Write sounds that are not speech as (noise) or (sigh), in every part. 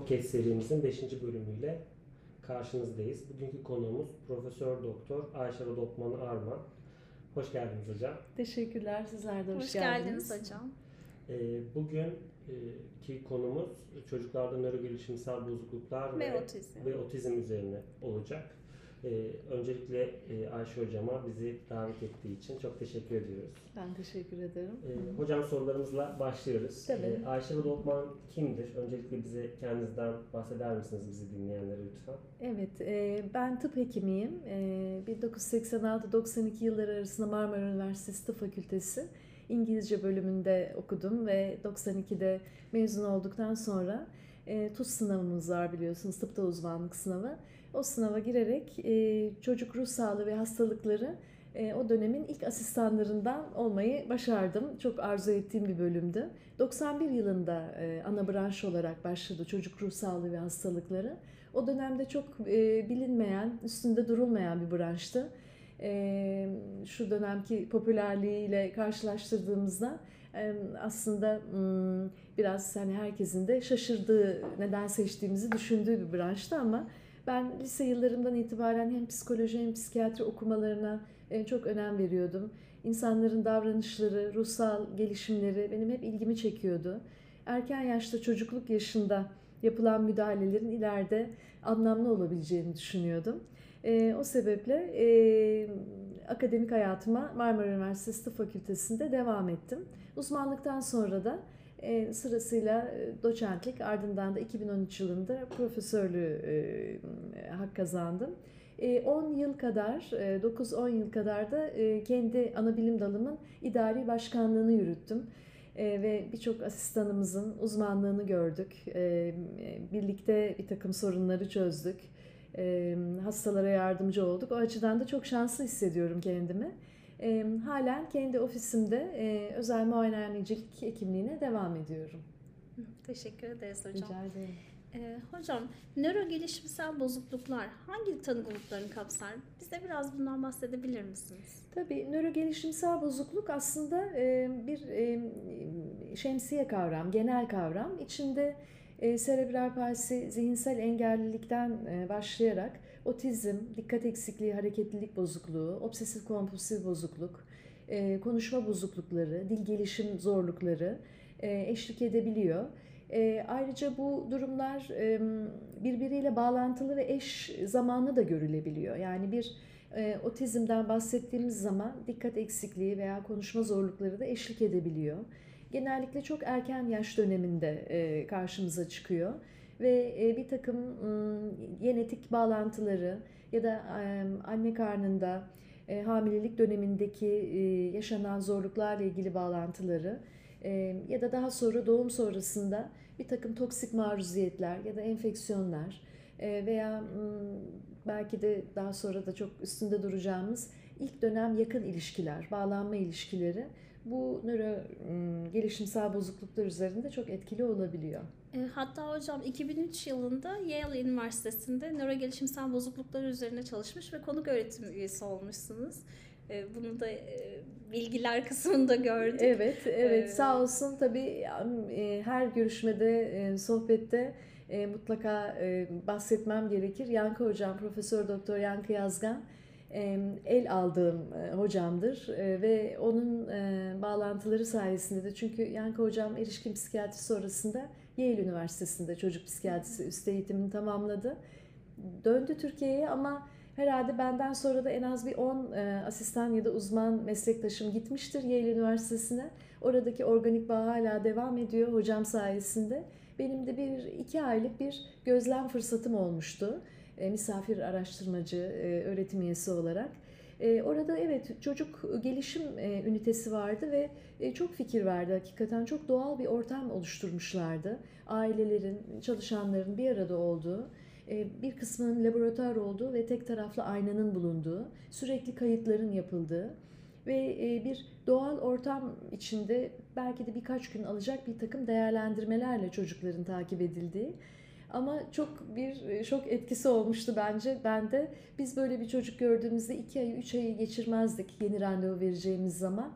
Podcast serimizin 5. bölümüyle karşınızdayız. Bugünkü konuğumuz Profesör Doktor Ayşe Rodopman Arman. Hoş geldiniz hocam. Teşekkürler. Sizler de hoş, Hoş geldiniz hocam. Ee, Bugünkü konumuz çocuklarda nörogelişimsel bozukluklar Ve ve, otizm. ve otizm üzerine olacak. Ee, Öncelikle e, Ayşe hocama bizi davet ettiği için çok teşekkür ediyoruz. Ben teşekkür ederim. Ee, Hocam sorularımızla başlıyoruz. Tabii. Ee, Ayşe Rodopman kimdir? Öncelikle bize kendinizden bahseder misiniz bizi dinleyenlere lütfen? Evet, e, ben tıp hekimiyim. E, 1986-92 yılları arasında Marmara Üniversitesi Tıp Fakültesi İngilizce bölümünde okudum ve 92'de mezun olduktan sonra e, TUS sınavımız var biliyorsunuz, tıpta uzmanlık sınavı. O sınava girerek e, çocuk ruh sağlığı ve hastalıkları e, o dönemin ilk asistanlarından olmayı başardım. Çok arzu ettiğim bir bölümdü. 91 yılında e, ana branş olarak başladı çocuk ruh sağlığı ve hastalıkları. O dönemde çok e, bilinmeyen, üstünde durulmayan bir branştı. E, şu dönemki popülerliğiyle karşılaştırdığımızda e, aslında hmm, biraz hani herkesin de şaşırdığı, neden seçtiğimizi düşündüğü bir branştı ama ben lise yıllarımdan itibaren hem psikoloji hem psikiyatri okumalarına e, çok önem veriyordum. İnsanların davranışları, ruhsal gelişimleri benim hep ilgimi çekiyordu. Erken yaşta çocukluk yaşında yapılan müdahalelerin ileride anlamlı olabileceğini düşünüyordum. E, o sebeple e, akademik hayatıma Marmara Üniversitesi Tıp Fakültesi'nde devam ettim. Uzmanlıktan sonra da e, sırasıyla e, doçentlik ardından da 2013 yılında profesörlüğü e, hak kazandım. 10 yıl kadar, 9-10 yıl kadar da kendi ana bilim dalımın idari başkanlığını yürüttüm. Ve birçok asistanımızın uzmanlığını gördük. Birlikte bir takım sorunları çözdük. Hastalara yardımcı olduk. O açıdan da çok şanslı hissediyorum kendimi. Halen kendi ofisimde özel muayenehanecilik hekimliğine devam ediyorum. Teşekkür ederiz hocam. Rica ederim. Ee, hocam, nöro gelişimsel bozukluklar hangi tanı gruplarını kapsar? Bize biraz bundan bahsedebilir misiniz? Tabii nöro gelişimsel bozukluk aslında e, bir e, şemsiye kavram, genel kavram. İçinde e, serebral palsi, zihinsel engellilikten e, başlayarak otizm, dikkat eksikliği, hareketlilik bozukluğu, obsesif kompulsif bozukluk, e, konuşma bozuklukları, dil gelişim zorlukları e, eşlik edebiliyor. E, ayrıca bu durumlar e, birbiriyle bağlantılı ve eş zamanlı da görülebiliyor. Yani bir e, otizmden bahsettiğimiz zaman dikkat eksikliği veya konuşma zorlukları da eşlik edebiliyor. Genellikle çok erken yaş döneminde e, karşımıza çıkıyor ve e, bir takım genetik bağlantıları ya da anne karnında e, hamilelik dönemindeki e, yaşanan zorluklarla ilgili bağlantıları ya da daha sonra doğum sonrasında bir takım toksik maruziyetler ya da enfeksiyonlar veya belki de daha sonra da çok üstünde duracağımız ilk dönem yakın ilişkiler, bağlanma ilişkileri bu nöro gelişimsel bozukluklar üzerinde çok etkili olabiliyor. Hatta hocam 2003 yılında Yale Üniversitesi'nde nöro gelişimsel bozukluklar üzerine çalışmış ve konuk öğretim üyesi olmuşsunuz. Bunu da bilgiler (laughs) kısmında gördük. Evet, evet. Ee, Sağ olsun tabii her görüşmede, sohbette mutlaka bahsetmem gerekir. Yankı Hocam, Profesör Doktor Yankı Yazgan el aldığım hocamdır ve onun bağlantıları sayesinde de çünkü Yankı Hocam erişkin psikiyatri sonrasında Yale Üniversitesi'nde çocuk psikiyatrisi üst eğitimini tamamladı. Döndü Türkiye'ye ama Herhalde benden sonra da en az bir 10 e, asistan ya da uzman meslektaşım gitmiştir Yale Üniversitesi'ne. Oradaki organik bağ hala devam ediyor hocam sayesinde. Benim de bir iki aylık bir gözlem fırsatım olmuştu. E, misafir araştırmacı, e, öğretim üyesi olarak. E, orada evet çocuk gelişim e, ünitesi vardı ve e, çok fikir verdi hakikaten. Çok doğal bir ortam oluşturmuşlardı. Ailelerin, çalışanların bir arada olduğu e, bir kısmının laboratuvar olduğu ve tek taraflı aynanın bulunduğu, sürekli kayıtların yapıldığı ve e, bir doğal ortam içinde belki de birkaç gün alacak bir takım değerlendirmelerle çocukların takip edildiği ama çok bir e, şok etkisi olmuştu bence. Ben de biz böyle bir çocuk gördüğümüzde 2 ayı 3 ayı geçirmezdik yeni randevu vereceğimiz zaman.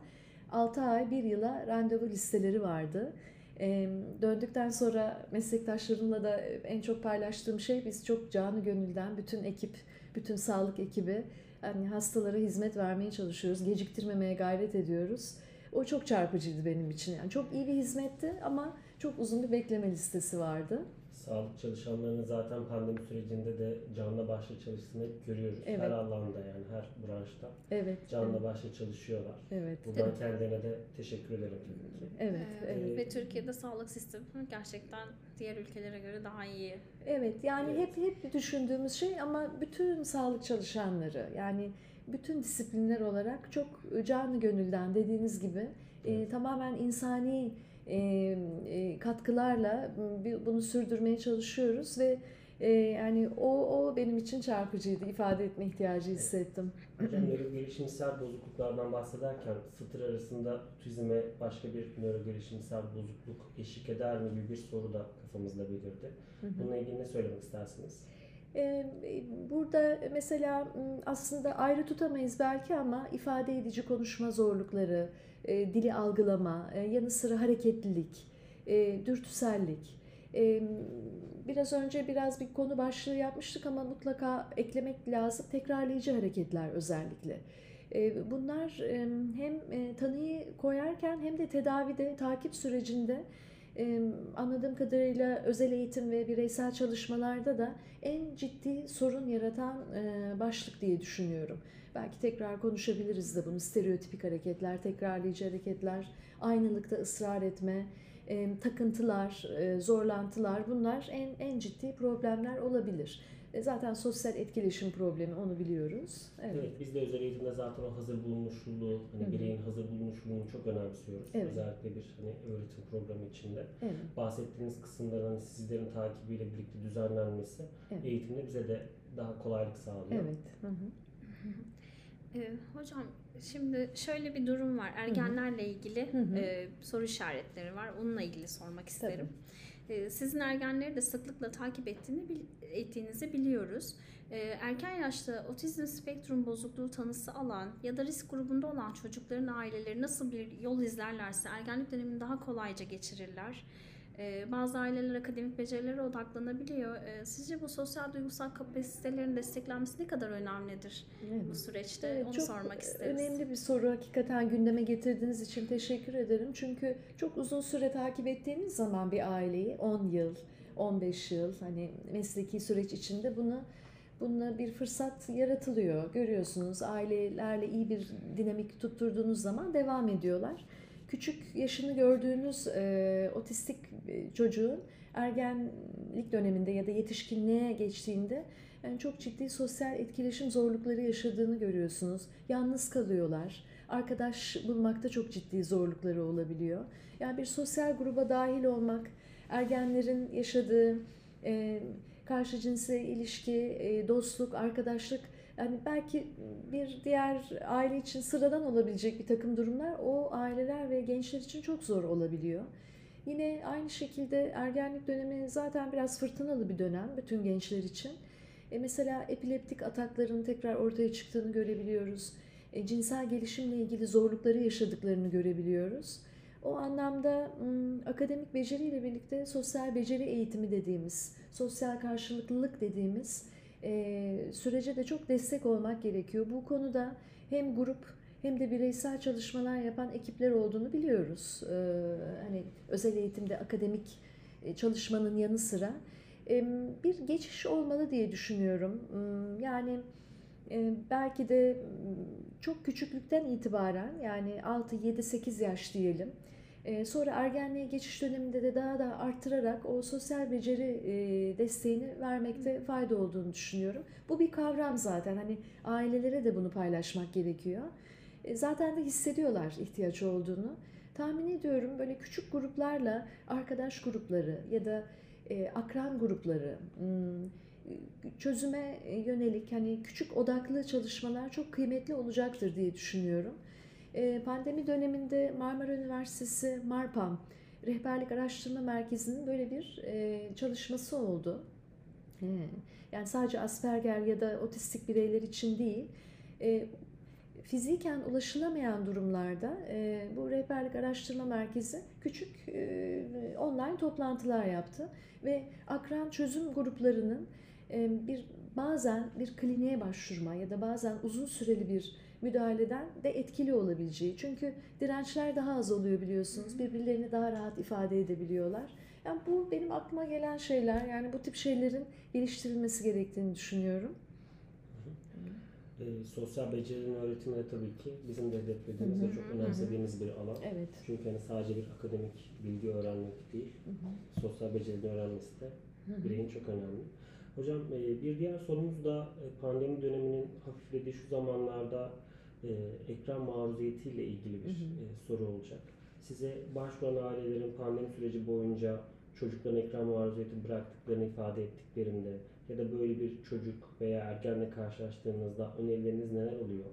6 ay 1 yıla randevu listeleri vardı. E, döndükten sonra meslektaşlarımla da en çok paylaştığım şey biz çok canı gönülden bütün ekip, bütün sağlık ekibi hani hastalara hizmet vermeye çalışıyoruz. Geciktirmemeye gayret ediyoruz. O çok çarpıcıydı benim için. Yani çok iyi bir hizmetti ama çok uzun bir bekleme listesi vardı. Sağlık çalışanlarının zaten pandemi sürecinde de canla başla çalıştığını hep görüyoruz. Evet. Her alanda yani her branşta Evet. canla evet, başla çalışıyorlar. Evet. Buradan kendilerine de teşekkür ederim tabii ki. Evet, Ee, evet. Ve Türkiye'de sağlık sistemi gerçekten diğer ülkelere göre daha iyi. Evet yani Evet. hep hep düşündüğümüz şey ama bütün sağlık çalışanları yani bütün disiplinler olarak çok canı gönülden dediğiniz gibi e, Evet. tamamen insani e, e, katkılarla bu- bunu sürdürmeye çalışıyoruz ve e, yani o o benim için çarpıcıydı ifade etme ihtiyacı hissettim. Hocam nörogelişimsel bozukluklardan bahsederken satır arasında otizme başka bir nörogelişimsel bozukluk eşlik eder mi gibi bir soru da kafamızda belirdi. Bununla ilgili ne söylemek istersiniz? Ee, Burada mesela aslında ayrı tutamayız belki ama ifade edici konuşma zorlukları, e, dili algılama, e, yanı sıra hareketlilik, e, dürtüsellik. E, Biraz önce biraz bir konu başlığı yapmıştık ama mutlaka eklemek lazım tekrarlayıcı hareketler özellikle. E, Bunlar e, hem e, tanıyı koyarken hem de tedavide, takip sürecinde e, anladığım kadarıyla özel eğitim ve bireysel çalışmalarda da en ciddi sorun yaratan e, başlık diye düşünüyorum. Belki tekrar konuşabiliriz de bunu. Stereotipik hareketler, tekrarlayıcı hareketler, aynılıkta ısrar etme, e, takıntılar, e, zorlantılar bunlar en en ciddi problemler olabilir. E, Zaten sosyal etkileşim problemi onu biliyoruz. Evet. Evet. biz de özel eğitimde zaten o hazır bulunmuşluğu, hani Hı hı. bireyin hazır bulunmuşluğunu çok önemsiyoruz. Evet. Özellikle bir hani öğretim programı içinde. Evet. Bahsettiğiniz kısımların hani sizlerin takibiyle birlikte düzenlenmesi Evet. eğitimde bize de daha kolaylık sağlıyor. Evet. Hı hı. Ee, hocam şimdi şöyle bir durum var. Ergenlerle ilgili Hı hı. e, soru işaretleri var. Onunla ilgili sormak isterim. Ee, sizin ergenleri de sıklıkla takip ettiğini bil- ettiğinizi biliyoruz. Ee, erken yaşta otizm spektrum bozukluğu tanısı alan ya da risk grubunda olan çocukların aileleri nasıl bir yol izlerlerse ergenlik dönemini daha kolayca geçirirler. Ee, bazı aileler akademik becerilere odaklanabiliyor. Ee, sizce bu sosyal duygusal kapasitelerin desteklenmesi ne kadar önemlidir Evet. bu süreçte? Evet, Onu çok sormak isteriz. Önemli bir soru. Hakikaten gündeme getirdiğiniz için teşekkür ederim. Çünkü çok uzun süre takip ettiğiniz zaman bir aileyi 10 yıl, 15 yıl hani mesleki süreç içinde bunu bununla bir fırsat yaratılıyor. Görüyorsunuz ailelerle iyi bir dinamik tutturduğunuz zaman devam ediyorlar. Küçük yaşını gördüğünüz e, otistik e, çocuğun ergenlik döneminde ya da yetişkinliğe geçtiğinde yani çok ciddi sosyal etkileşim zorlukları yaşadığını görüyorsunuz. Yalnız kalıyorlar. Arkadaş bulmakta çok ciddi zorlukları olabiliyor. Yani bir sosyal gruba dahil olmak, ergenlerin yaşadığı e, karşı cinsel ilişki, e, dostluk, arkadaşlık yani belki bir diğer aile için sıradan olabilecek bir takım durumlar o aileler ve gençler için çok zor olabiliyor. Yine aynı şekilde ergenlik dönemi zaten biraz fırtınalı bir dönem bütün gençler için. E mesela epileptik atakların tekrar ortaya çıktığını görebiliyoruz. E, cinsel gelişimle ilgili zorlukları yaşadıklarını görebiliyoruz. O anlamda akademik beceriyle birlikte sosyal beceri eğitimi dediğimiz, sosyal karşılıklılık dediğimiz sürece de çok destek olmak gerekiyor. Bu konuda hem grup hem de bireysel çalışmalar yapan ekipler olduğunu biliyoruz. Hani özel eğitimde akademik çalışmanın yanı sıra bir geçiş olmalı diye düşünüyorum. M, Yani belki de m, çok küçüklükten itibaren yani 6, 7, 8 yaş diyelim. E, Sonra ergenliğe geçiş döneminde de daha da arttırarak o sosyal beceri e, desteğini vermekte fayda olduğunu düşünüyorum. Bu bir kavram zaten. Hani ailelere de bunu paylaşmak gerekiyor. E, Zaten de hissediyorlar ihtiyaç olduğunu. Tahmin ediyorum böyle küçük gruplarla arkadaş grupları ya da e, akran grupları hmm, çözüme yönelik hani küçük odaklı çalışmalar çok kıymetli olacaktır diye düşünüyorum. E, Pandemi döneminde Marmara Üniversitesi MARPAM Rehberlik Araştırma Merkezi'nin böyle bir e, çalışması oldu. E, Yani sadece Asperger ya da otistik bireyler için değil, e, fiziken ulaşılamayan durumlarda e, bu rehberlik araştırma merkezi küçük online toplantılar yaptı ve akran çözüm gruplarının bir bazen bir kliniğe başvurma ya da bazen uzun süreli bir müdahaleden de etkili olabileceği. Çünkü dirençler daha az oluyor biliyorsunuz. Birbirlerini daha rahat ifade edebiliyorlar. Yani bu benim aklıma gelen şeyler. Yani bu tip şeylerin geliştirilmesi gerektiğini düşünüyorum. E, sosyal becerilerin öğretimi de tabii ki bizim de hedeflediğimiz Hı hı. ve çok önemsediğimiz bir alan. Evet. Çünkü hani sadece bir akademik bilgi öğrenmek değil, Hı hı. sosyal becerilerini öğrenmesi de Hı hı. bireyin çok önemli. Hocam e, bir diğer sorumuz da e, pandemi döneminin hafiflediği şu zamanlarda e, ekran maruziyetiyle ilgili bir Hı hı. soru olacak. Size başvuran ailelerin pandemi süreci boyunca çocukların ekran maruziyeti bıraktıklarını ifade ettiklerinde ya da böyle bir çocuk veya ergenle karşılaştığınızda önerileriniz neler oluyor?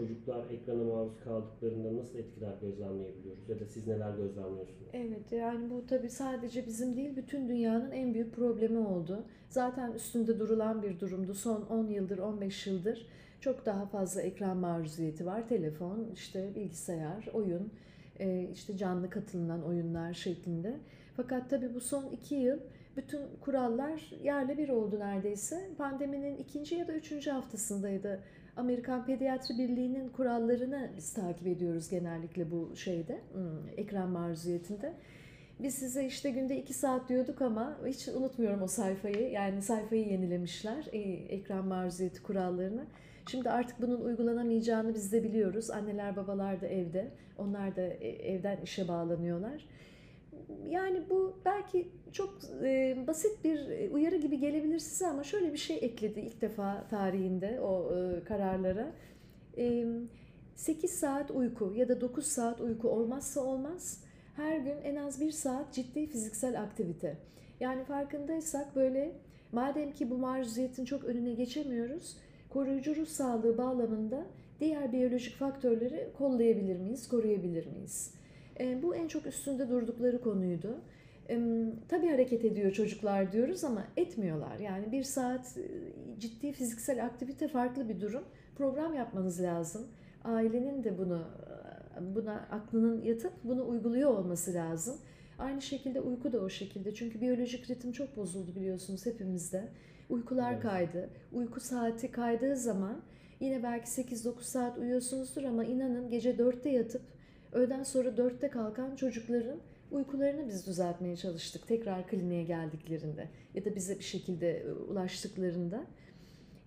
Çocuklar ekrana maruz kaldıklarında nasıl etkiler gözlemleyebiliyoruz ya da siz neler gözlemliyorsunuz? Evet yani bu tabii sadece bizim değil bütün dünyanın en büyük problemi oldu. Zaten üstünde durulan bir durumdu. Son 10 yıldır 15 yıldır çok daha fazla ekran maruziyeti var. Telefon, işte bilgisayar, oyun, e, işte canlı katılınan oyunlar şeklinde. Fakat tabii bu son 2 yıl bütün kurallar yerle bir oldu neredeyse. Pandeminin ikinci ya da üçüncü haftasındaydı. Amerikan Pediatri Birliği'nin kurallarını biz takip ediyoruz genellikle bu şeyde, hmm, ekran maruziyetinde. Biz size işte günde 2 saat diyorduk ama hiç unutmuyorum o sayfayı. Yani sayfayı yenilemişler, e, ekran maruziyeti kurallarını. Şimdi artık bunun uygulanamayacağını biz de biliyoruz. Anneler babalar da evde. Onlar da e, evden işe bağlanıyorlar. Yani bu belki çok e, basit bir e, uyarı gibi gelebilir size ama şöyle bir şey ekledi ilk defa tarihinde o e, kararlara. E, 8 saat uyku ya da 9 saat uyku olmazsa olmaz. Her gün en az 1 saat ciddi fiziksel aktivite. Yani farkındaysak böyle madem ki bu maruziyetin çok önüne geçemiyoruz, koruyucu ruh sağlığı bağlamında diğer biyolojik faktörleri kollayabilir miyiz, koruyabilir miyiz? E, bu en çok üstünde durdukları konuydu. E, tabii hareket ediyor çocuklar diyoruz ama etmiyorlar. Yani bir saat e, ciddi fiziksel aktivite farklı bir durum. Program yapmanız lazım. Ailenin de bunu buna aklının yatıp bunu uyguluyor olması lazım. Aynı şekilde uyku da o şekilde. Çünkü biyolojik ritim çok bozuldu biliyorsunuz hepimizde. Uykular Evet. kaydı. Uyku saati kaydığı zaman yine belki 8-9 saat uyuyorsunuzdur ama inanın gece 4'te yatıp öğleden sonra 4'te kalkan çocukların uykularını biz düzeltmeye çalıştık. Tekrar kliniğe geldiklerinde ya da bize bir şekilde e, ulaştıklarında.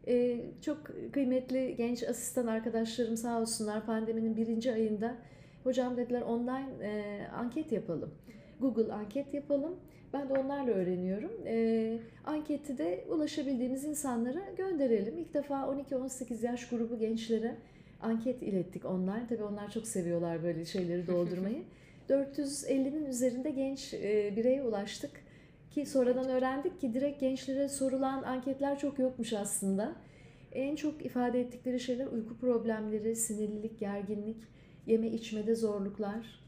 Ee, çok kıymetli genç asistan arkadaşlarım sağ olsunlar pandeminin birinci ayında hocam dediler online e, anket yapalım. Google anket yapalım. Ben de onlarla öğreniyorum. E, anketi de ulaşabildiğimiz insanlara gönderelim. İlk defa 12-18 yaş grubu gençlere anket ilettik online. Tabii onlar çok seviyorlar böyle şeyleri doldurmayı. (laughs) 450'nin üzerinde genç e, bireye ulaştık. Ki sonradan öğrendik ki direkt gençlere sorulan anketler çok yokmuş aslında. En çok ifade ettikleri şeyler uyku problemleri, sinirlilik, gerginlik, yeme içmede zorluklar.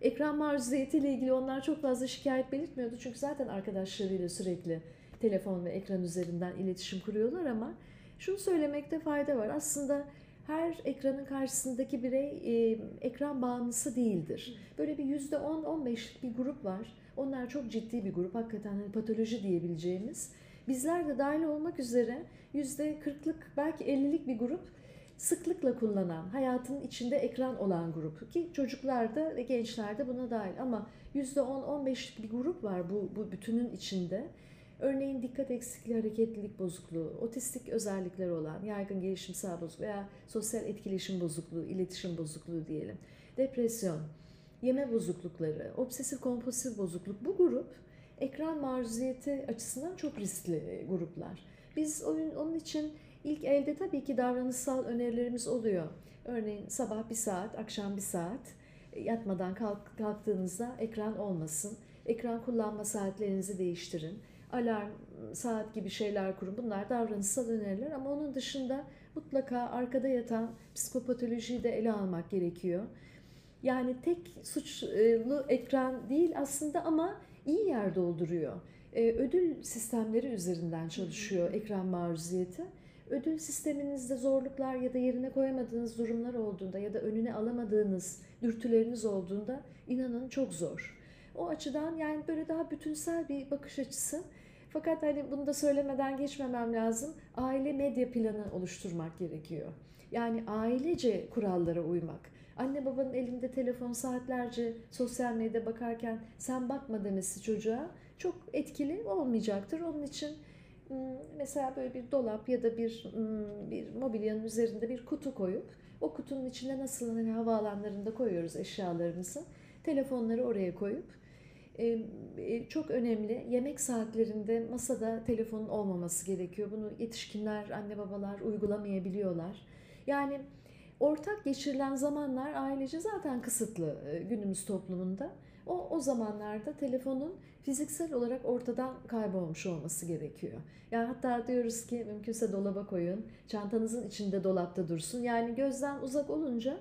Ekran maruziyeti ile ilgili onlar çok fazla şikayet belirtmiyordu. Çünkü zaten arkadaşlarıyla sürekli telefon ve ekran üzerinden iletişim kuruyorlar ama şunu söylemekte fayda var. Aslında her ekranın karşısındaki birey e, ekran bağımlısı değildir. Böyle bir %10-15'lik bir grup var. Onlar çok ciddi bir grup. Hakikaten hani patoloji diyebileceğimiz. Bizler de dahil olmak üzere %40'lık belki 50'lik bir grup sıklıkla kullanan, hayatının içinde ekran olan grup ki çocuklarda ve gençlerde buna dahil ama %10-15'lik bir grup var bu, bu bütünün içinde. Örneğin dikkat eksikliği, hareketlilik bozukluğu, otistik özellikleri olan yaygın gelişimsel bozukluğu veya sosyal etkileşim bozukluğu, iletişim bozukluğu diyelim, depresyon, yeme bozuklukları, obsesif kompulsif bozukluk bu grup ekran maruziyeti açısından çok riskli gruplar. Biz oyun onun için ilk elde tabii ki davranışsal önerilerimiz oluyor. Örneğin sabah bir saat, akşam bir saat yatmadan kalk, kalktığınızda ekran olmasın. Ekran kullanma saatlerinizi değiştirin. Alarm, saat gibi şeyler kurun. Bunlar davranışsal öneriler ama onun dışında mutlaka arkada yatan psikopatolojiyi de ele almak gerekiyor. Yani tek suçlu ekran değil aslında ama iyi yer dolduruyor. Ödül sistemleri üzerinden çalışıyor ekran maruziyeti. ödül sisteminizde zorluklar ya da yerine koyamadığınız durumlar olduğunda ya da önüne alamadığınız dürtüleriniz olduğunda inanın çok zor. O açıdan yani böyle daha bütünsel bir bakış açısı. Fakat hani bunu da söylemeden geçmemem lazım. Aile medya planı oluşturmak gerekiyor. Yani ailece kurallara uymak. Anne babanın elinde telefon saatlerce sosyal medyada bakarken sen bakma demesi çocuğa çok etkili olmayacaktır. Onun için mesela böyle bir dolap ya da bir bir mobilyanın üzerinde bir kutu koyup o kutunun içine nasıl hani havaalanlarında koyuyoruz eşyalarımızı. Telefonları oraya koyup çok önemli. Yemek saatlerinde masada telefonun olmaması gerekiyor. Bunu yetişkinler, anne babalar uygulamayabiliyorlar. Yani ortak geçirilen zamanlar ailece zaten kısıtlı e, günümüz toplumunda. O, o zamanlarda telefonun fiziksel olarak ortadan kaybolmuş olması gerekiyor. Yani hatta diyoruz ki mümkünse dolaba koyun, çantanızın içinde dolapta dursun. Yani gözden uzak olunca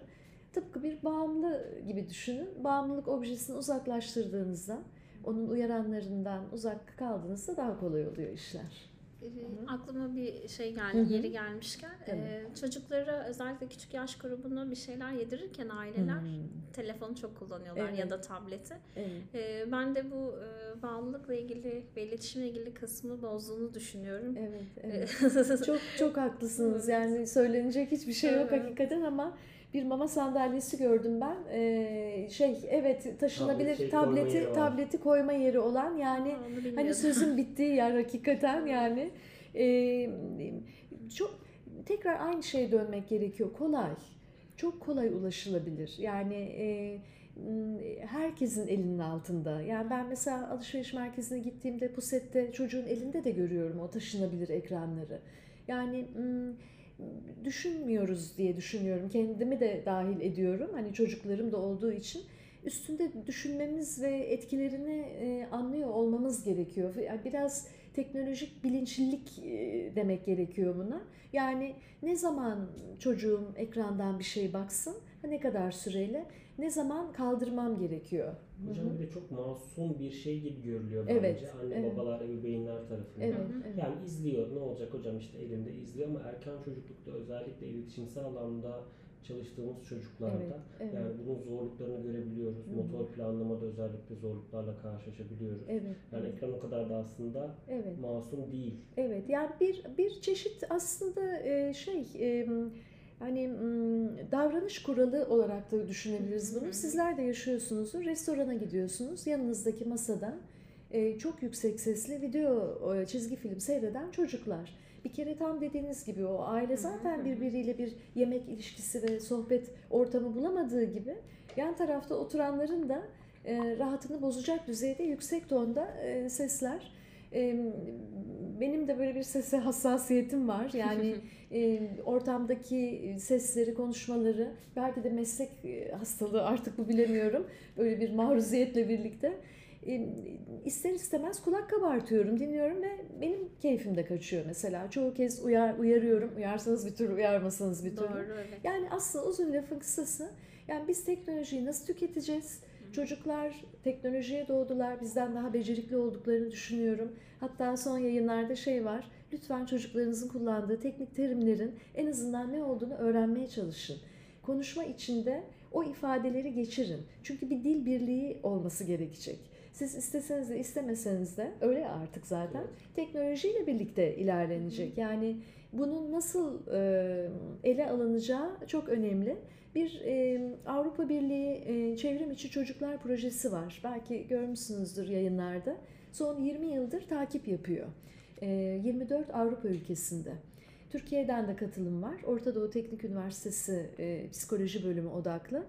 tıpkı bir bağımlı gibi düşünün. Bağımlılık objesini uzaklaştırdığınızda, onun uyaranlarından uzak kaldığınızda daha kolay oluyor işler. Ee, hı. Aklıma bir şey geldi hı. yeri gelmişken Evet. e, çocuklara özellikle küçük yaş grubuna bir şeyler yedirirken aileler Hmm, telefonu çok kullanıyorlar Evet. ya da tableti. evet. E, ben de bu e, bağımlılıkla ilgili ve iletişimle ilgili kısmı bozduğunu düşünüyorum. Evet, E, evet. çok çok (laughs) haklısınız. Evet. Yani söylenecek hiçbir şey yok Evet. hakikaten ama bir mama sandalyesi gördüm ben. Ee, şey evet taşınabilir şey, koyma tableti var. tableti koyma yeri olan yani bilmiyordum. hani sözün (laughs) bittiği yer hakikaten yani Ee, çok tekrar aynı şeye dönmek gerekiyor. Kolay. Çok kolay ulaşılabilir. Yani e, herkesin elinin altında. Yani ben mesela alışveriş merkezine gittiğimde pusette çocuğun elinde de görüyorum o taşınabilir ekranları. Yani düşünmüyoruz diye düşünüyorum. Kendimi de dahil ediyorum. Hani çocuklarım da olduğu için üstünde düşünmemiz ve etkilerini e, anlıyor olmamız gerekiyor. Biraz teknolojik bilinçlilik e, demek gerekiyor buna. Yani ne zaman çocuğum ekrandan bir şey baksın, ne kadar süreyle, ne zaman kaldırmam gerekiyor. Hocam bir de çok masum bir şey gibi görülüyor bence Evet, anne evet. babalar, ebeveynler tarafından. Evet, evet. Yani izliyor ne olacak hocam işte elinde izliyor ama erken çocuklukta özellikle iletişimsel alanda çalıştığımız çocuklarda Evet, evet. yani bunun zorluklarını görebiliyoruz. Hı hı. Motor planlamada özellikle zorluklarla karşılaşabiliyoruz. Evet, Yani evet, ekran o kadar da aslında evet. masum değil. Evet yani bir bir çeşit aslında şey hani davranış kuralı olarak da düşünebiliriz bunu. Sizler de yaşıyorsunuzdur. Restorana gidiyorsunuz. Yanınızdaki masada e, çok yüksek sesli video çizgi film seyreden çocuklar. Bir kere tam dediğiniz gibi o aile zaten birbiriyle bir yemek ilişkisi ve sohbet ortamı bulamadığı gibi yan tarafta oturanların da e, rahatını bozacak düzeyde yüksek tonda e, sesler. E, benim de böyle bir sese hassasiyetim var. Yani (laughs) e, ortamdaki sesleri, konuşmaları, belki de meslek e, hastalığı artık bu bilemiyorum. Böyle bir maruziyetle birlikte e, ister istemez kulak kabartıyorum, dinliyorum ve benim keyfim de kaçıyor mesela. Çoğu kez uyar, uyarıyorum. Uyarsanız bir türlü, uyarmasanız bir türlü. Doğru evet. Yani aslında uzun lafın kısası yani biz teknolojiyi nasıl tüketeceğiz? Çocuklar teknolojiye doğdular. Bizden daha becerikli olduklarını düşünüyorum. Hatta son yayınlarda şey var. Lütfen çocuklarınızın kullandığı teknik terimlerin en azından ne olduğunu öğrenmeye çalışın. Konuşma içinde o ifadeleri geçirin. Çünkü bir dil birliği olması gerekecek. Siz isteseniz de istemeseniz de öyle artık zaten teknolojiyle birlikte ilerlenecek. Yani bunun nasıl e, ele alınacağı çok önemli. Bir e, Avrupa Birliği e, Çevrim İçi Çocuklar Projesi var. Belki görmüşsünüzdür yayınlarda. Son 20 yıldır takip yapıyor. E, 24 Avrupa ülkesinde. Türkiye'den de katılım var. Orta Doğu Teknik Üniversitesi e, Psikoloji Bölümü odaklı.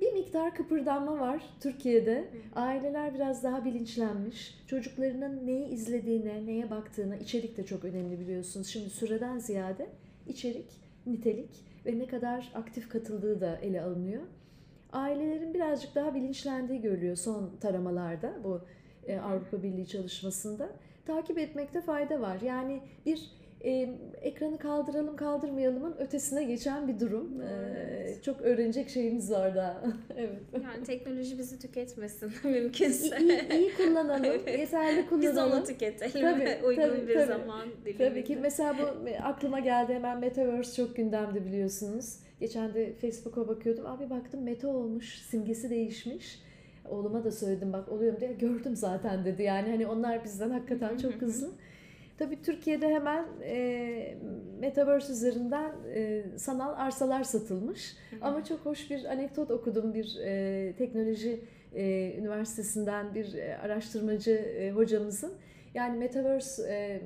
Bir miktar kıpırdanma var Türkiye'de. Aileler biraz daha bilinçlenmiş. Çocuklarının neyi izlediğine, neye baktığına, içerik de çok önemli biliyorsunuz. Şimdi süreden ziyade içerik, nitelik ve ne kadar aktif katıldığı da ele alınıyor. Ailelerin birazcık daha bilinçlendiği görülüyor son taramalarda bu e, Avrupa Birliği çalışmasında. Takip etmekte fayda var. Yani bir e, ekranı kaldıralım kaldırmayalımın ötesine geçen bir durum. Evet. E, çok öğrenecek şeyimiz var daha. (laughs) evet. Yani teknoloji bizi tüketmesin (laughs) mümkünse. İyi, iyi kullanalım, (laughs) Evet. yeterli Biz kullanalım. onu tüketelim Tabii, uygun tabii, bir tabii. zaman diliminde. Tabii ki mesela bu aklıma geldi hemen Metaverse çok gündemde biliyorsunuz. Geçen de Facebook'a bakıyordum. Abi baktım meta olmuş, simgesi değişmiş. Oğluma da söyledim bak oluyorum diye gördüm zaten dedi. Yani hani onlar bizden hakikaten çok hızlı. Tabii Türkiye'de hemen e, Metaverse üzerinden e, sanal arsalar satılmış. Ama çok hoş bir anekdot okudum bir e, teknoloji e, üniversitesinden bir e, araştırmacı e, hocamızın. Yani Metaverse e,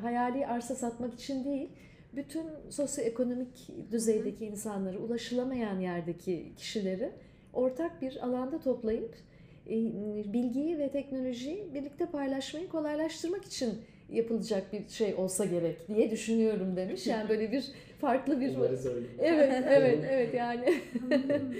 hayali arsa satmak için değil, bütün sosyoekonomik düzeydeki insanları, ulaşılamayan yerdeki kişileri ortak bir alanda toplayıp e, bilgiyi ve teknolojiyi birlikte paylaşmayı kolaylaştırmak için yapılacak bir şey olsa gerek diye düşünüyorum demiş. Yani böyle bir farklı bir. Evet, (laughs) evet, evet yani.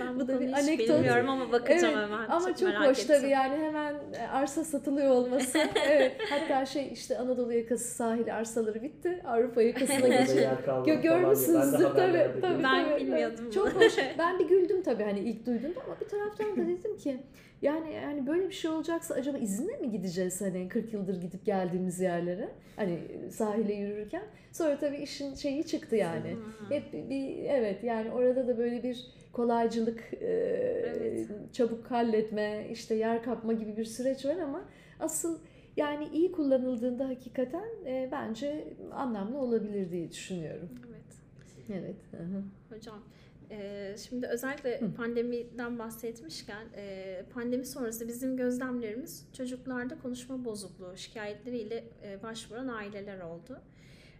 ben Bu da bir anekdot. bilmiyorum ama bakacağım Evet, hemen. Ama çok, merak hoş ettim. tabii yani hemen arsa satılıyor olması. (laughs) evet. Hatta şey işte Anadolu yakası sahili arsaları bitti. Avrupa yakasına Orada (laughs) geçti. yer kalmadı Gö- falan diye. Ben de görmüşsünüzdür tabii, tabii. Ben tabii, bilmiyordum. Çok hoş. Ben bir güldüm tabii hani ilk duyduğumda ama bir taraftan da dedim ki yani yani böyle bir şey olacaksa acaba izinle mi gideceğiz hani 40 yıldır gidip geldiğimiz yerlere? Hani sahile yürürken. Sonra tabii işin şeyi çıktı yani. Hep bir evet yani orada da böyle bir kolaycılık, e, Evet. çabuk halletme, işte yer kapma gibi bir süreç var ama asıl yani iyi kullanıldığında hakikaten e, bence anlamlı olabilir diye düşünüyorum. Evet. Evet. hı hı. Hocam e, şimdi özellikle Hı. pandemiden bahsetmişken e, pandemi sonrası bizim gözlemlerimiz çocuklarda konuşma bozukluğu şikayetleriyle e, başvuran aileler oldu.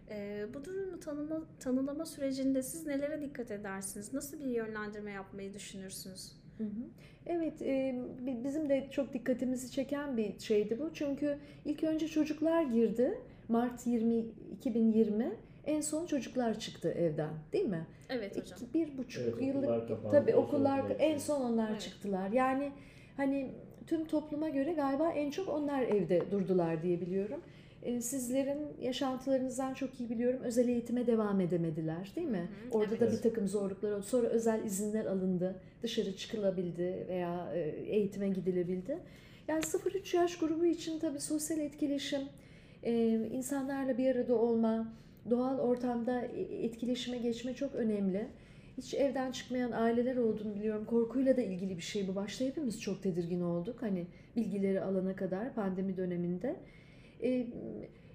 E, bu durumu tanıma, tanılama sürecinde siz nelere dikkat edersiniz? Nasıl bir yönlendirme yapmayı düşünürsünüz? Hı hı. Evet, e, bi- bizim de çok dikkatimizi çeken bir şeydi bu. Çünkü ilk önce çocuklar girdi. Mart 20 2020 en son çocuklar çıktı evden, değil mi? Evet hocam. İki, bir buçuk Evet, yıllık okullar kapandı, tabii okullar en son onlar Evet. çıktılar. Yani hani tüm topluma göre galiba en çok onlar evde durdular diye biliyorum. Ee, Sizlerin yaşantılarınızdan çok iyi biliyorum. Özel eğitime devam edemediler değil mi? Hı Orada da evet. bir takım zorluklar oldu. Sonra özel izinler alındı. Dışarı çıkılabildi veya e, eğitime gidilebildi. Yani 0-3 yaş grubu için tabii sosyal etkileşim, e, insanlarla bir arada olma, doğal ortamda e, etkileşime geçme çok önemli. Hiç evden çıkmayan aileler olduğunu biliyorum. Korkuyla da ilgili bir şey bu. Başta hepimiz çok tedirgin olduk. Hani bilgileri alana kadar pandemi döneminde. E,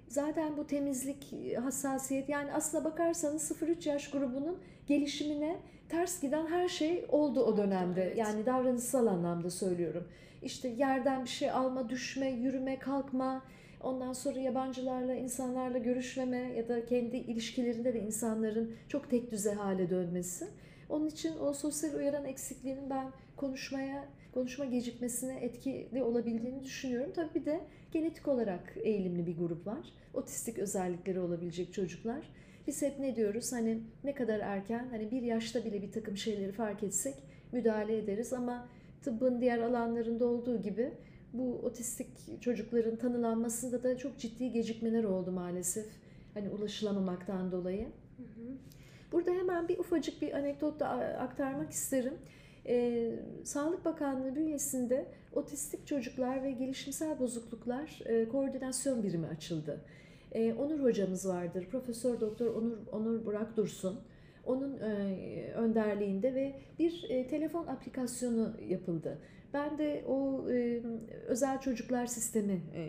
zaten bu temizlik, hassasiyet yani aslına bakarsanız 0-3 yaş grubunun gelişimine ters giden her şey oldu o dönemde. evet. Yani davranışsal anlamda söylüyorum. İşte yerden bir şey alma, düşme, yürüme, kalkma, ondan sonra yabancılarla, insanlarla görüşmeme ya da kendi ilişkilerinde de insanların çok tek düze hale dönmesi. Onun için o sosyal uyaran eksikliğinin ben konuşmaya, konuşma gecikmesine etkili olabildiğini düşünüyorum. Tabii bir de genetik olarak eğilimli bir grup var. Otistik özellikleri olabilecek çocuklar. Biz hep ne diyoruz hani ne kadar erken hani bir yaşta bile bir takım şeyleri fark etsek müdahale ederiz ama tıbbın diğer alanlarında olduğu gibi bu otistik çocukların tanılanmasında da çok ciddi gecikmeler oldu maalesef. Hani ulaşılamamaktan dolayı. Hı hı. Burada hemen bir ufacık bir anekdot da aktarmak isterim. Ee, Sağlık Bakanlığı bünyesinde otistik çocuklar ve gelişimsel bozukluklar e, koordinasyon birimi açıldı. E, Onur hocamız vardır. Profesör Doktor Onur Onur Burak Dursun. Onun e, önderliğinde ve bir e, telefon aplikasyonu yapıldı. Ben de o e, özel çocuklar sistemi e,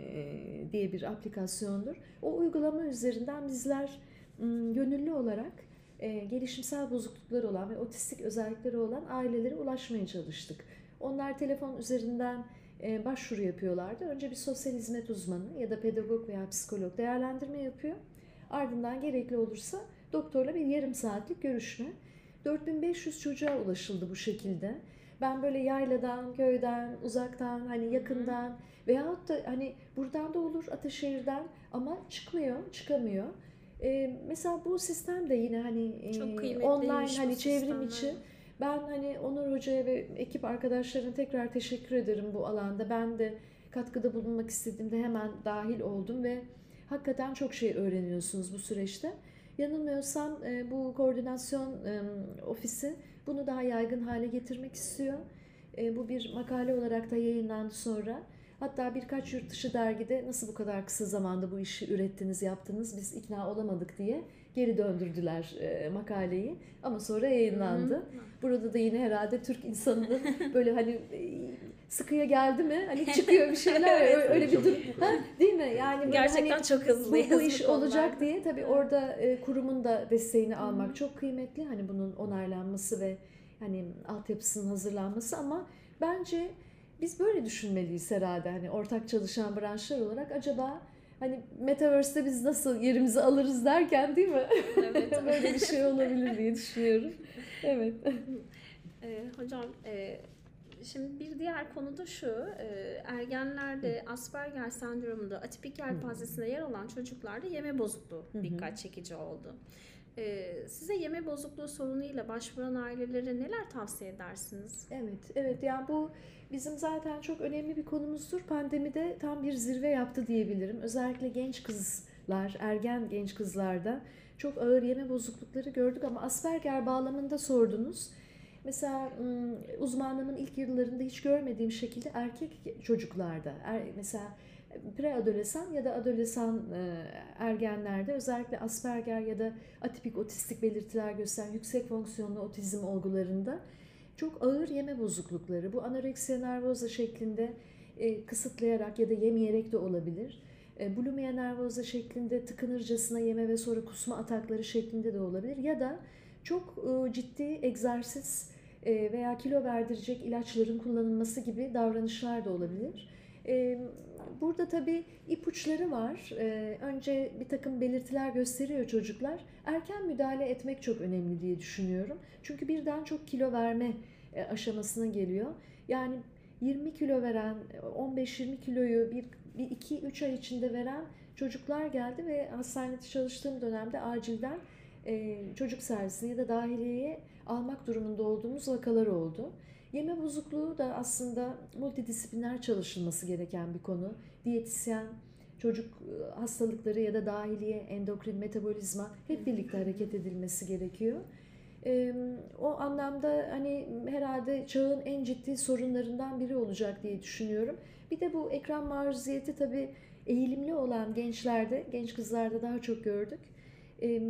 diye bir aplikasyondur. O uygulama üzerinden bizler gönüllü olarak e, gelişimsel bozuklukları olan ve otistik özellikleri olan ailelere ulaşmaya çalıştık. Onlar telefon üzerinden e, başvuru yapıyorlardı. Önce bir sosyal hizmet uzmanı ya da pedagog veya psikolog değerlendirme yapıyor. Ardından gerekli olursa doktorla bir yarım saatlik görüşme. 4500 çocuğa ulaşıldı bu şekilde. Ben böyle yayladan, köyden, uzaktan, hani yakından veyahut da hani buradan da olur Ataşehir'den ama çıkmıyor, çıkamıyor. Ee, mesela bu sistem de yine hani e, Çok kıymetliymiş online hani çevrim içi. Ben hani Onur Hoca'ya ve ekip arkadaşlarına tekrar teşekkür ederim bu alanda. Ben de katkıda bulunmak istediğimde hemen dahil oldum ve hakikaten çok şey öğreniyorsunuz bu süreçte. Yanılmıyorsam e, bu koordinasyon e, ofisi bunu daha yaygın hale getirmek istiyor. E, bu bir makale olarak da yayınlandı sonra. Hatta birkaç yurt dışı dergide nasıl bu kadar kısa zamanda bu işi ürettiniz, yaptınız, biz ikna olamadık diye geri döndürdüler e, makaleyi. Ama sonra yayınlandı. Burada da yine herhalde Türk insanının (laughs) böyle hani sıkıya geldi mi hani çıkıyor bir şeyler (laughs) Evet. öyle bir durum. Ha, değil mi? Yani böyle Gerçekten hani çok bu, hızlıyız. bu iş konularda. olacak diye tabii orada e, kurumun da desteğini almak çok kıymetli. Hani bunun onaylanması ve hani altyapısının hazırlanması ama bence biz böyle düşünmeliyiz herhalde. Hani ortak çalışan branşlar olarak acaba hani metaverse'te biz nasıl yerimizi alırız derken değil mi? Evet. (laughs) böyle bir şey olabilir diye düşünüyorum. Evet. (laughs) Ee, hocam e, şimdi bir diğer konu da şu e, ergenlerde Asperger sendromunda atipik yelpazesinde yer alan çocuklarda yeme bozukluğu Hı hı. dikkat çekici oldu. Ee, size yeme bozukluğu sorunuyla başvuran ailelere neler tavsiye edersiniz? Evet, evet. Yani bu bizim zaten çok önemli bir konumuzdur. Pandemide tam bir zirve yaptı diyebilirim. Özellikle genç kızlar, ergen genç kızlarda çok ağır yeme bozuklukları gördük ama Asperger bağlamında sordunuz. Mesela ım, uzmanlığımın ilk yıllarında hiç görmediğim şekilde erkek çocuklarda, er, mesela preadolesan ya da adolesan e, ergenlerde özellikle Asperger ya da atipik otistik belirtiler gösteren yüksek fonksiyonlu otizm olgularında çok ağır yeme bozuklukları, bu anoreksiya nervoza şeklinde e, kısıtlayarak ya da yemeyerek de olabilir. E, bulimia nervoza şeklinde tıkınırcasına yeme ve sonra kusma atakları şeklinde de olabilir. Ya da çok ciddi egzersiz veya kilo verdirecek ilaçların kullanılması gibi davranışlar da olabilir. Burada tabii ipuçları var. E, önce bir takım belirtiler gösteriyor çocuklar. Erken müdahale etmek çok önemli diye düşünüyorum. Çünkü birden çok kilo verme e, aşamasına geliyor. Yani 20 kilo veren, 15-20 kiloyu bir, bir 2-3 ay içinde veren çocuklar geldi ve hastanede çalıştığım dönemde acilden e, çocuk servisine ya da dahiliyeye almak durumunda olduğumuz vakalar oldu. Yeme bozukluğu da aslında multidisipliner çalışılması gereken bir konu. Diyetisyen, çocuk e, hastalıkları ya da dahiliye, endokrin, metabolizma hep birlikte hareket edilmesi gerekiyor. Ee, o anlamda hani herhalde çağın en ciddi sorunlarından biri olacak diye düşünüyorum. Bir de bu ekran maruziyeti tabii eğilimli olan gençlerde, genç kızlarda daha çok gördük. Ee,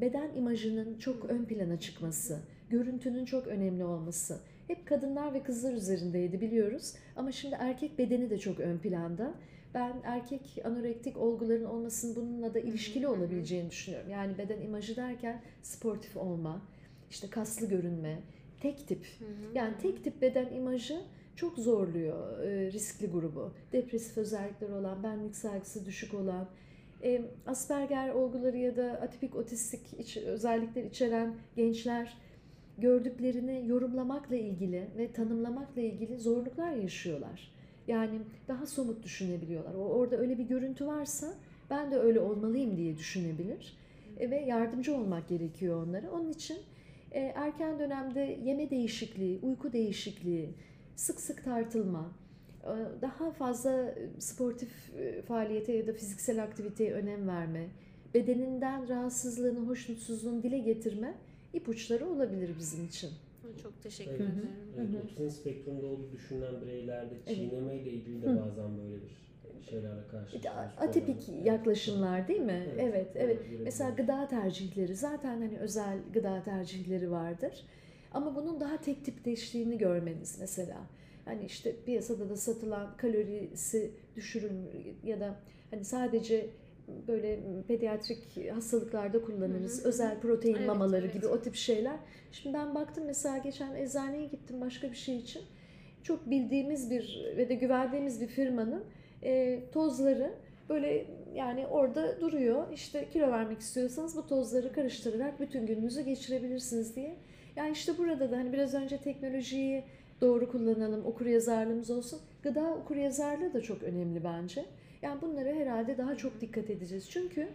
beden imajının çok ön plana çıkması, görüntünün çok önemli olması. Hep kadınlar ve kızlar üzerindeydi biliyoruz. Ama şimdi erkek bedeni de çok ön planda. Ben erkek anorektik olguların olmasının bununla da ilişkili olabileceğini düşünüyorum. Yani beden imajı derken sportif olma, işte kaslı görünme, tek tip. Yani tek tip beden imajı çok zorluyor e, riskli grubu. Depresif özellikler olan, benlik saygısı düşük olan, e, Asperger olguları ya da atipik otistik iç, özellikler içeren gençler gördüklerini yorumlamakla ilgili ve tanımlamakla ilgili zorluklar yaşıyorlar. Yani daha somut düşünebiliyorlar. Orada öyle bir görüntü varsa ben de öyle olmalıyım diye düşünebilir E, ve yardımcı olmak gerekiyor onlara. Onun için e, erken dönemde yeme değişikliği, uyku değişikliği, sık sık tartılma, e, daha fazla sportif faaliyete ya da fiziksel aktiviteye önem verme, bedeninden rahatsızlığını, hoşnutsuzluğunu dile getirme ipuçları olabilir bizim için. Çok teşekkür Evet. ederim. Evet, otizm spektrumda olduğu düşünülen bireylerde Evet. çiğneme ile ilgili de bazen böyle bir şeylerle karşılaşıyoruz. Atipik Evet. yaklaşımlar değil mi? Evet, Evet, evet. Mesela gıda tercihleri zaten hani özel gıda tercihleri vardır. Ama bunun daha tek tipleştiğini görmeniz mesela. Hani işte piyasada da satılan kalorisi düşürün ya da hani sadece böyle pediatrik hastalıklarda kullanırız. Hı hı. Özel protein Evet, mamaları evet. gibi o tip şeyler. Şimdi ben baktım mesela geçen eczaneye gittim başka bir şey için. Çok bildiğimiz bir ve de güvendiğimiz bir firmanın e, tozları böyle yani orada duruyor. İşte kilo vermek istiyorsanız bu tozları karıştırarak bütün gününüzü geçirebilirsiniz diye. Yani işte burada da hani biraz önce teknolojiyi doğru kullanalım, okur yazarlığımız olsun. Gıda okur yazarlığı da çok önemli bence. Yani bunlara herhalde daha çok dikkat edeceğiz. Çünkü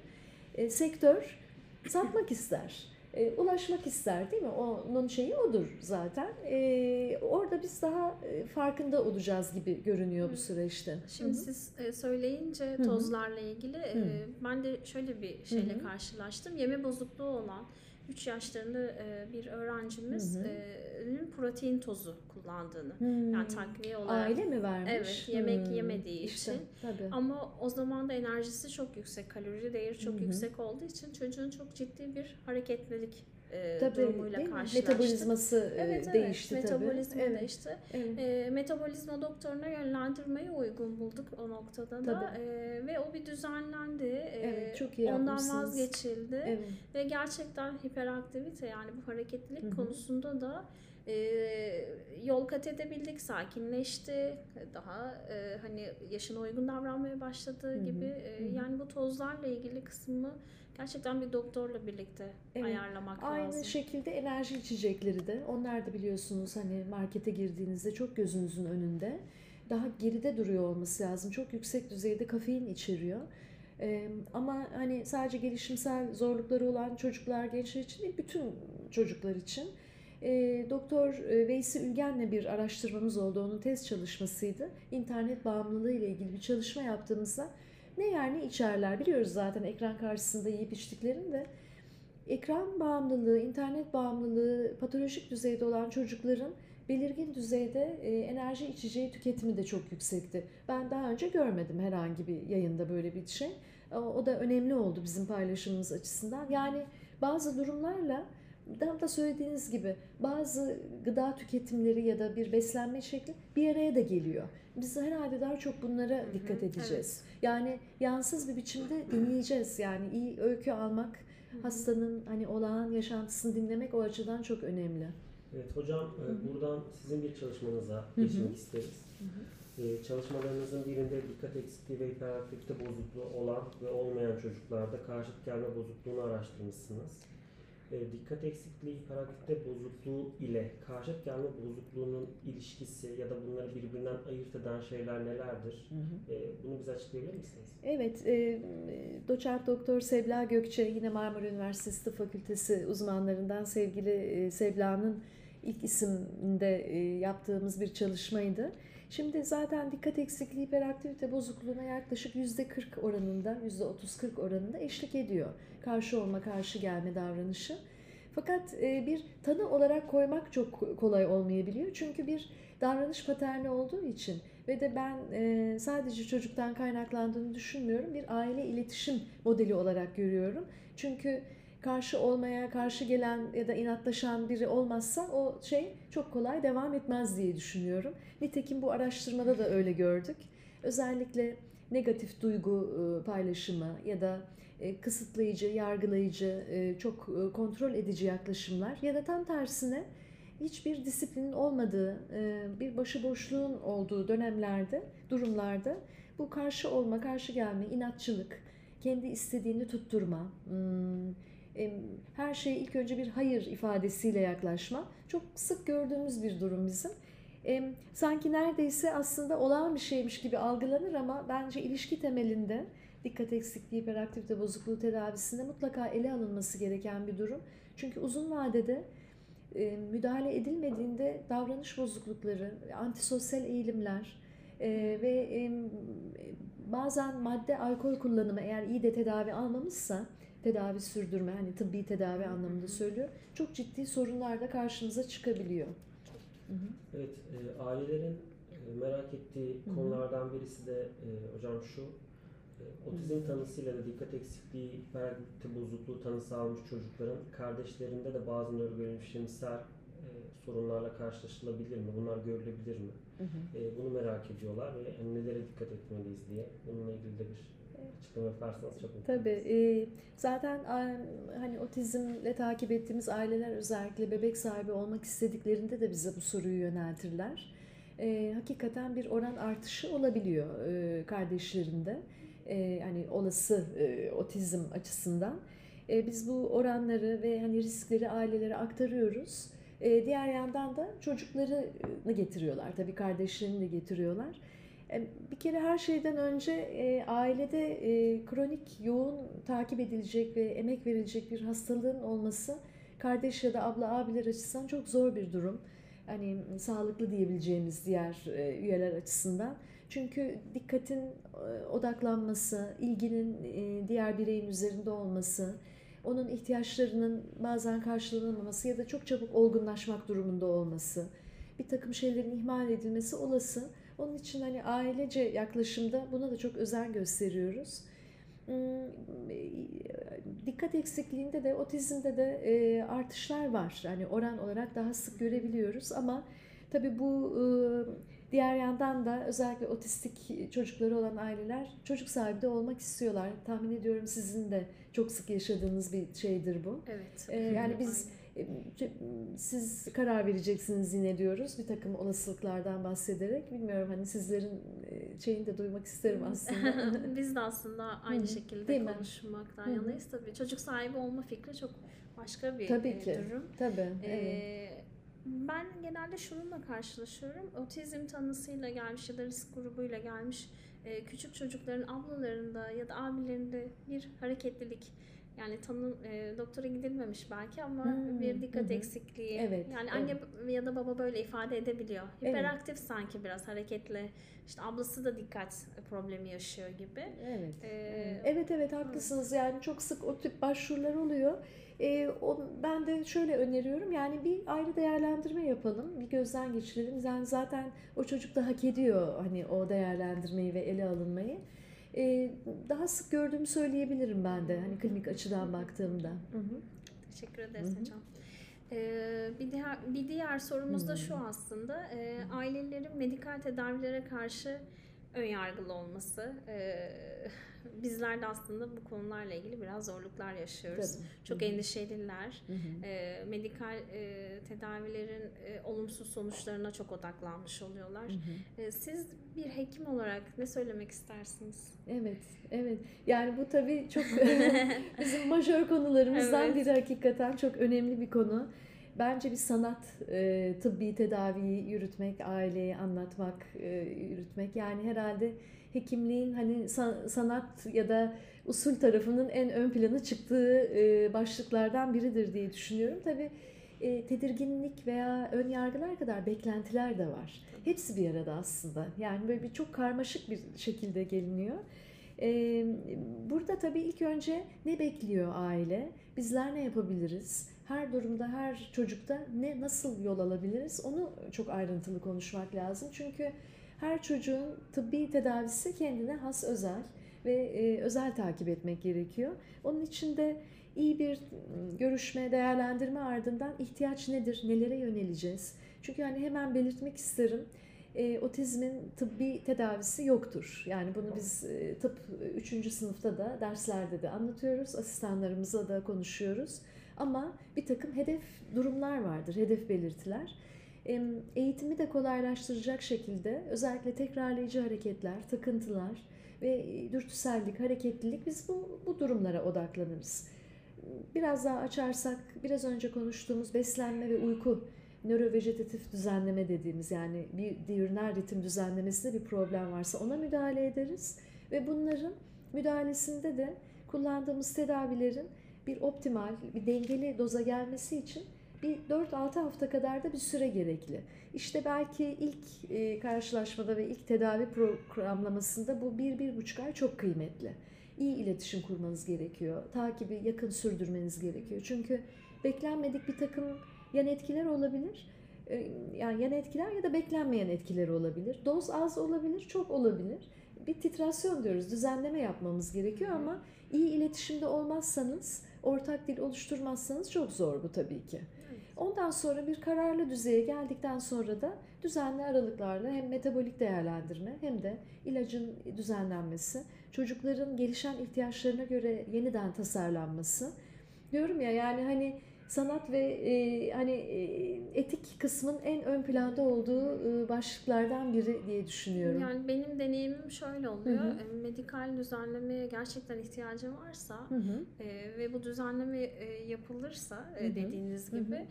e, sektör satmak (laughs) ister. e, ulaşmak ister değil mi? Onun şeyi odur zaten. E, orada biz daha e, farkında olacağız gibi görünüyor bu Hı. süreçte. Şimdi Hı hı. siz e, söyleyince tozlarla ilgili e, Hı. ben de şöyle bir şeyle Hı hı. karşılaştım. Yeme bozukluğu olan 3 yaşlarında e, bir öğrencimiz Hı hı. e, protein tozu kullandığını Hmm. yani takviye olarak. Aile mi vermiş? Evet, yemek Hmm. yemediği İşte, için. Tabii. Ama o zaman da enerjisi çok yüksek, kalori değeri çok Hı hı. yüksek olduğu için çocuğun çok ciddi bir hareketlilik e, Tabii, durumuyla karşılaştık. Metabolizması e, Evet, evet. değişti tabii. Metabolizma Evet, değişti. evet. E, metabolizma doktoruna yönlendirmeyi uygun bulduk o noktada da Tabii. E, ve o bir düzenlendi. E, Evet, çok iyi Ondan vazgeçildi Evet. ve gerçekten hiperaktivite yani bu hareketlilik Hı hı. konusunda da e, yol kat edebildik, sakinleşti, daha e, hani yaşına uygun davranmaya başladığı Hı hı, gibi e, yani bu tozlarla ilgili kısmı gerçekten bir doktorla birlikte Evet, ayarlamak Aynı lazım. şekilde enerji içecekleri de onlar da biliyorsunuz hani markete girdiğinizde çok gözünüzün önünde daha geride duruyor olması lazım. Çok yüksek düzeyde kafein içeriyor. Ee, ama hani sadece gelişimsel zorlukları olan çocuklar, gençler için değil, bütün çocuklar için. Ee, Doktor e, Veysi Ülgen'le bir araştırmamız oldu. Onun test çalışmasıydı. İnternet bağımlılığı ile ilgili bir çalışma yaptığımızda ne yer ne içerler biliyoruz zaten ekran karşısında yiyip içtiklerini de ekran bağımlılığı, internet bağımlılığı patolojik düzeyde olan çocukların belirgin düzeyde e, enerji içeceği tüketimi de çok yüksekti. Ben daha önce görmedim herhangi bir yayında böyle bir şey. O, da önemli oldu bizim paylaşımımız açısından. Yani bazı durumlarla daha da söylediğiniz gibi bazı gıda tüketimleri ya da bir beslenme şekli bir araya da geliyor. Biz herhalde daha çok bunlara dikkat edeceğiz. Yani yansız bir biçimde dinleyeceğiz. Yani iyi öykü almak, hastanın hani olağan yaşantısını dinlemek o açıdan çok önemli. Evet hocam e, Hı hı. buradan sizin bir çalışmanıza geçmek isteriz. E, Çalışmalarınızın birinde dikkat eksikliği ve hiperaktivite bozukluğu olan ve olmayan çocuklarda karşıt gelme bozukluğunu araştırmışsınız. E, Dikkat eksikliği, hiperaktivite bozukluğu ile karşıt gelme bozukluğunun ilişkisi ya da bunları birbirinden ayırt eden şeyler nelerdir? E, Bunu bize açıklayabilir misiniz? Evet, e, doçent doktor Sebla Gökçe yine Marmara Üniversitesi Tıp Fakültesi uzmanlarından sevgili e, Sebla'nın ilk isimde e, yaptığımız bir çalışmaydı. Şimdi zaten dikkat eksikliği hiperaktivite bozukluğuna yaklaşık %40 oranında, %30-40 oranında eşlik ediyor. Karşı olma, karşı gelme davranışı. Fakat e, bir tanı olarak koymak çok kolay olmayabiliyor. Çünkü bir davranış paterni olduğu için ve de ben e, sadece çocuktan kaynaklandığını düşünmüyorum. Bir aile iletişim modeli olarak görüyorum. Çünkü karşı olmaya, karşı gelen ya da inatlaşan biri olmazsa o şey çok kolay devam etmez diye düşünüyorum. Nitekim bu araştırmada da öyle gördük. Özellikle negatif duygu e, paylaşımı ya da e, kısıtlayıcı, yargılayıcı, e, çok kontrol edici yaklaşımlar ya da tam tersine hiçbir disiplinin olmadığı, bir başıboşluğun olduğu dönemlerde, durumlarda bu karşı olma, karşı gelme, inatçılık, kendi istediğini tutturma, hmm, her şeye ilk önce bir hayır ifadesiyle yaklaşma çok sık gördüğümüz bir durum bizim. Sanki neredeyse aslında olağan bir şeymiş gibi algılanır ama bence ilişki temelinde dikkat eksikliği, hiperaktivite bozukluğu tedavisinde mutlaka ele alınması gereken bir durum. Çünkü uzun vadede müdahale edilmediğinde davranış bozuklukları, antisosyal eğilimler e, ve bazen madde alkol kullanımı eğer iyi de tedavi almamışsa tedavi sürdürme hani tıbbi tedavi anlamında söylüyor çok ciddi sorunlar da karşımıza çıkabiliyor. Hı hı. Evet, e, ailelerin e, merak ettiği Hı hı. konulardan birisi de e, hocam şu. e, otizm tanısıyla da dikkat eksikliği, hiperaktivite bozukluğu tanısı almış çocukların kardeşlerinde de bazı nörogelişimsel e, sorunlarla karşılaşılabilir mi? Bunlar görülebilir mi? Hı hı. E, bunu merak ediyorlar ve hani nelere dikkat etmeliyiz diye. Bununla ilgili de bir açıklama yaparsanız çok mutlu Tabii. e, zaten hani otizmle takip ettiğimiz aileler özellikle bebek sahibi olmak istediklerinde de bize bu soruyu yöneltirler. E, hakikaten bir oran artışı olabiliyor e, kardeşlerinde. E, hani olası e, otizm açısından. E, biz bu oranları ve hani riskleri ailelere aktarıyoruz. E, diğer yandan da çocuklarını getiriyorlar. Tabii kardeşlerini de getiriyorlar. E, Bir kere her şeyden önce e, ailede e, kronik yoğun takip edilecek ve emek verilecek bir hastalığın olması kardeş ya da abla abiler açısından çok zor bir durum. Hani sağlıklı diyebileceğimiz diğer üyeler açısından. Çünkü dikkatin odaklanması, ilginin diğer bireyin üzerinde olması, onun ihtiyaçlarının bazen karşılanamaması ya da çok çabuk olgunlaşmak durumunda olması, bir takım şeylerin ihmal edilmesi olası. Onun için hani ailece yaklaşımda buna da çok özen gösteriyoruz. Hmm, Dikkat eksikliğinde de otizmde de e, artışlar var. Yani oran olarak daha sık görebiliyoruz ama tabii bu e, diğer yandan da özellikle otistik çocukları olan aileler çocuk sahibi de olmak istiyorlar. Tahmin ediyorum sizin de çok sık yaşadığınız bir şeydir bu. Evet. E, yani biz e, siz karar vereceksiniz yine diyoruz bir takım olasılıklardan bahsederek. Bilmiyorum hani sizlerin e, şeyini de duymak isterim aslında. (laughs) Biz de aslında aynı şekilde Değil mi? konuşmaktan hı. yanayız tabii. Çocuk sahibi olma fikri çok başka bir Tabii e, ki. durum. Tabii. Evet. Ee, ben genelde şununla karşılaşıyorum. Otizm tanısıyla gelmiş ya da risk grubuyla gelmiş e, küçük çocukların ablalarında ya da abilerinde bir hareketlilik yani tanım e, doktora gidilmemiş belki ama Hmm, bir dikkat hı eksikliği. Evet, Yani anne ya da baba böyle ifade edebiliyor. Evet. Hiperaktif sanki biraz hareketli. İşte ablası da dikkat problemi yaşıyor gibi. Evet. Ee, Evet evet haklısınız yani çok sık o tip başvurular oluyor. Ee, o, ben de şöyle öneriyorum yani bir ayrı değerlendirme yapalım, bir gözden geçirelim. Yani zaten o çocuk da hak ediyor hani o değerlendirmeyi ve ele alınmayı. Ee, daha sık gördüğümü söyleyebilirim ben de hani klinik açıdan baktığımda. Hı hı. Teşekkür ederiz Hı hı. hocam. Ee, bir diğer bir diğer sorumuz da Hı. şu aslında e, ailelerin medikal tedavilere karşı ön yargılı olması. Ee, bizler de aslında bu konularla ilgili biraz zorluklar yaşıyoruz. Tabii. Çok Hı hı. endişeliler. Hı hı. E, medikal e, tedavilerin e, olumsuz sonuçlarına çok odaklanmış oluyorlar. E, siz bir hekim olarak ne söylemek istersiniz? Evet, evet. Yani bu tabii çok (laughs) (laughs) bizim majör konularımızdan Evet. biri hakikaten çok önemli bir konu. Bence bir sanat, e, tıbbi tedaviyi yürütmek, aileyi anlatmak, e, yürütmek. Yani herhalde hekimliğin hani sa- sanat ya da usul tarafının en ön plana çıktığı e, başlıklardan biridir diye düşünüyorum. Tabii e, tedirginlik veya ön yargılar kadar beklentiler de var. Hepsi bir arada aslında. Yani böyle bir çok karmaşık bir şekilde geliniyor. Ee, Burada tabii ilk önce ne bekliyor aile? Bizler ne yapabiliriz? Her durumda, her çocukta ne nasıl yol alabiliriz? Onu çok ayrıntılı konuşmak lazım. Çünkü her çocuğun tıbbi tedavisi kendine has özel ve e, özel takip etmek gerekiyor. Onun için de iyi bir m, görüşme, değerlendirme ardından ihtiyaç nedir, nelere yöneleceğiz? Çünkü hani hemen belirtmek isterim e, otizmin tıbbi tedavisi yoktur. Yani bunu biz e, tıp 3. sınıfta da derslerde de anlatıyoruz. Asistanlarımızla da konuşuyoruz. Ama bir takım hedef durumlar vardır, hedef belirtiler. E, eğitimi de kolaylaştıracak şekilde özellikle tekrarlayıcı hareketler, takıntılar ve dürtüsellik, hareketlilik biz bu, bu durumlara odaklanırız. Biraz daha açarsak biraz önce konuştuğumuz beslenme ve uyku nörovejetatif düzenleme dediğimiz yani bir diürner ritim düzenlemesinde bir problem varsa ona müdahale ederiz ve bunların müdahalesinde de kullandığımız tedavilerin bir optimal, bir dengeli doza gelmesi için bir 4-6 hafta kadar da bir süre gerekli. İşte belki ilk e, karşılaşmada ve ilk tedavi programlamasında bu 1-1,5 ay çok kıymetli. İyi iletişim kurmanız gerekiyor. Takibi yakın sürdürmeniz gerekiyor. Çünkü beklenmedik bir takım yan etkiler olabilir. Ee, Yani yan etkiler ya da beklenmeyen etkileri olabilir. Doz az olabilir, çok olabilir. Bir titrasyon diyoruz, düzenleme yapmamız gerekiyor ama iyi iletişimde olmazsanız, ortak dil oluşturmazsanız çok zor bu tabii ki. Ondan sonra bir kararlı düzeye geldikten sonra da düzenli aralıklarla hem metabolik değerlendirme hem de ilacın düzenlenmesi, çocukların gelişen ihtiyaçlarına göre yeniden tasarlanması. Diyorum ya yani hani sanat ve e, hani e, etik kısmın en ön planda olduğu e, başlıklardan biri diye düşünüyorum. Yani benim deneyimim şöyle oluyor. Hı E, Medikal düzenlemeye gerçekten ihtiyacım varsa Hı hı. e, ve bu düzenleme e, yapılırsa e, Hı hı. dediğiniz Hı hı.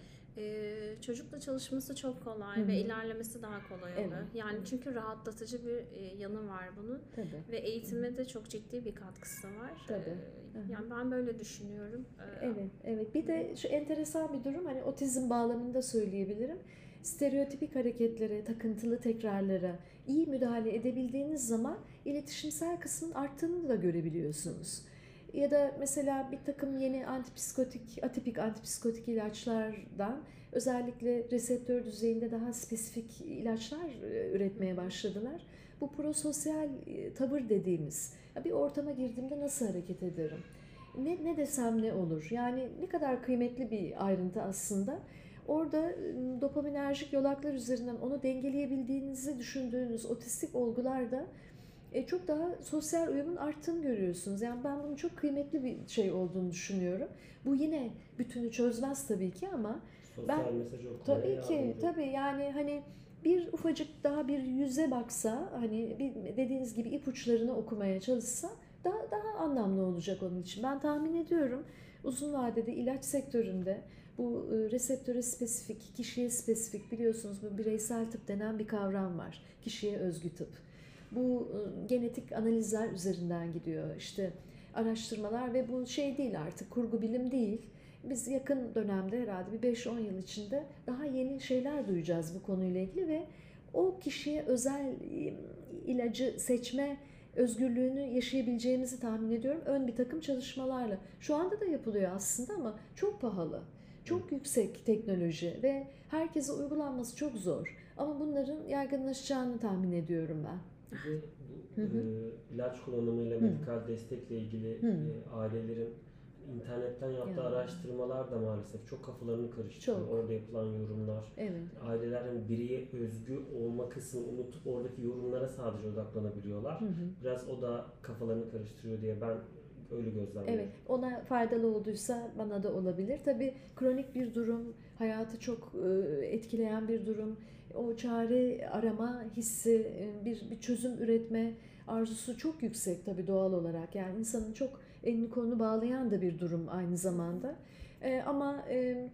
Çocukla çalışması çok kolay Hı hı. ve ilerlemesi daha kolay oluyor. Evet. Yani çünkü rahatlatıcı bir e, yanı var bunun Tabii. ve eğitime de çok ciddi bir katkısı var. Tabii. Hı. yani ben böyle düşünüyorum. Evet, evet. Bir de şu enteresan bir durum hani otizm bağlamında söyleyebilirim. Stereotipik hareketlere, takıntılı tekrarlara iyi müdahale edebildiğiniz zaman iletişimsel kısmın arttığını da görebiliyorsunuz. Ya da mesela bir takım yeni antipsikotik, atipik antipsikotik ilaçlardan özellikle reseptör düzeyinde daha spesifik ilaçlar e, üretmeye başladılar. Bu prososyal e, tavır dediğimiz, bir ortama girdiğimde nasıl hareket ederim? ne, ne desem ne olur? Yani ne kadar kıymetli bir ayrıntı aslında. Orada dopaminerjik yolaklar üzerinden onu dengeleyebildiğinizi düşündüğünüz otistik olgularda e, çok daha sosyal uyumun arttığını görüyorsunuz. Yani ben bunun çok kıymetli bir şey olduğunu düşünüyorum. Bu yine bütünü çözmez tabii ki ama Sosyal Ben- mesaj Tabii ki, yardımcı. tabii yani hani bir ufacık daha bir yüze baksa, hani bir dediğiniz gibi ipuçlarını okumaya çalışsa daha daha anlamlı olacak onun için. Ben tahmin ediyorum uzun vadede ilaç sektöründe bu e, reseptöre spesifik, kişiye spesifik biliyorsunuz bu bireysel tıp denen bir kavram var. Kişiye özgü tıp. Bu e, genetik analizler üzerinden gidiyor. İşte araştırmalar ve bu şey değil artık kurgu bilim değil. Biz yakın dönemde herhalde bir 5-10 yıl içinde daha yeni şeyler duyacağız bu konuyla ilgili ve o kişiye özel ilacı seçme özgürlüğünü yaşayabileceğimizi tahmin ediyorum. Ön bir takım çalışmalarla. Şu anda da yapılıyor aslında ama çok pahalı. Çok yüksek teknoloji ve herkese uygulanması çok zor. Ama bunların yaygınlaşacağını tahmin ediyorum ben. De bu e, ilaç kullanımıyla medikal destekle ilgili e, ailelerin internetten yaptığı Ya. araştırmalar da maalesef çok kafalarını karıştırıyor. Çok. Orada yapılan yorumlar. Evet. Aileler hani bireye özgü olma kısmını unutup oradaki yorumlara sadece odaklanabiliyorlar. Hı hı. Biraz o da kafalarını karıştırıyor diye ben öyle gözlemliyorum. Evet, ona faydalı olduysa bana da olabilir. Tabii kronik bir durum, hayatı çok e, etkileyen bir durum. O çare arama hissi, e, bir, bir çözüm üretme arzusu çok yüksek tabii doğal olarak. Yani insanın çok elini kolunu bağlayan da bir durum aynı zamanda. E, ama e,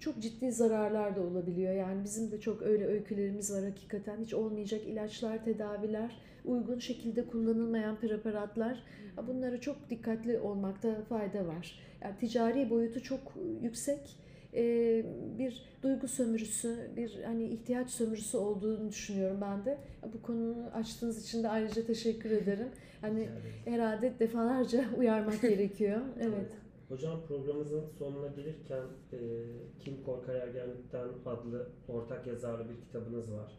çok ciddi zararlar da olabiliyor. Yani bizim de çok öyle öykülerimiz var hakikaten. Hiç olmayacak ilaçlar, tedaviler, uygun şekilde kullanılmayan preparatlar. Bunlara çok dikkatli olmakta fayda var. Yani ticari boyutu çok yüksek Ee, bir duygu sömürüsü, bir hani ihtiyaç sömürüsü olduğunu düşünüyorum ben de. Bu konuyu açtığınız için de ayrıca teşekkür ederim. Hani Yani, herhalde defalarca (laughs) uyarmak gerekiyor. Evet. Hocam programımızın sonuna gelirken e, Kim Korkar Ergenlikten adlı ortak yazarlı bir kitabınız var.